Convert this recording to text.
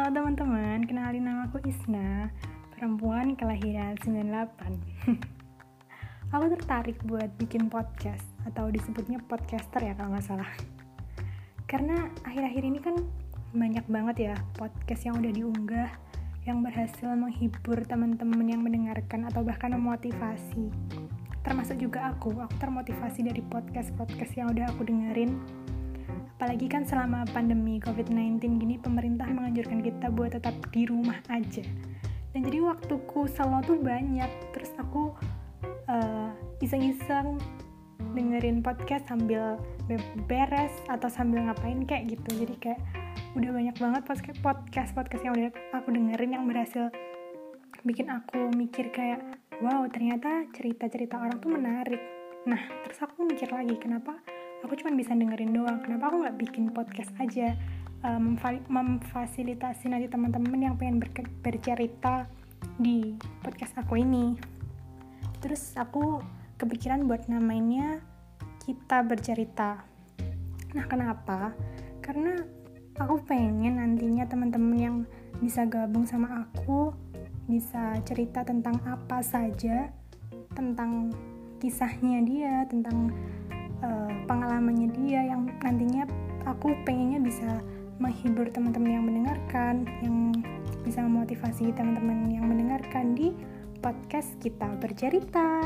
Halo teman-teman, kenalin nama aku Isna, perempuan kelahiran 98. aku tertarik buat bikin podcast atau disebutnya podcaster ya kalau nggak salah. Karena akhir-akhir ini kan banyak banget ya podcast yang udah diunggah yang berhasil menghibur teman-teman yang mendengarkan atau bahkan memotivasi. Termasuk juga aku, aku termotivasi dari podcast-podcast yang udah aku dengerin apalagi kan selama pandemi COVID-19 gini pemerintah menganjurkan kita buat tetap di rumah aja. Dan jadi waktuku selalu tuh banyak. Terus aku uh, iseng-iseng dengerin podcast sambil beres atau sambil ngapain kayak gitu. Jadi kayak udah banyak banget podcast podcast yang udah aku dengerin yang berhasil bikin aku mikir kayak wow ternyata cerita-cerita orang tuh menarik. Nah terus aku mikir lagi kenapa aku cuma bisa dengerin doang. Kenapa aku nggak bikin podcast aja? Uh, memfasilitasi nanti teman-teman yang pengen ber bercerita di podcast aku ini. Terus aku kepikiran buat namanya kita bercerita. Nah kenapa? Karena aku pengen nantinya teman-teman yang bisa gabung sama aku bisa cerita tentang apa saja tentang kisahnya dia tentang uh, pengalamannya dia yang nantinya aku pengennya bisa menghibur teman-teman yang mendengarkan yang bisa memotivasi teman-teman yang mendengarkan di podcast kita bercerita.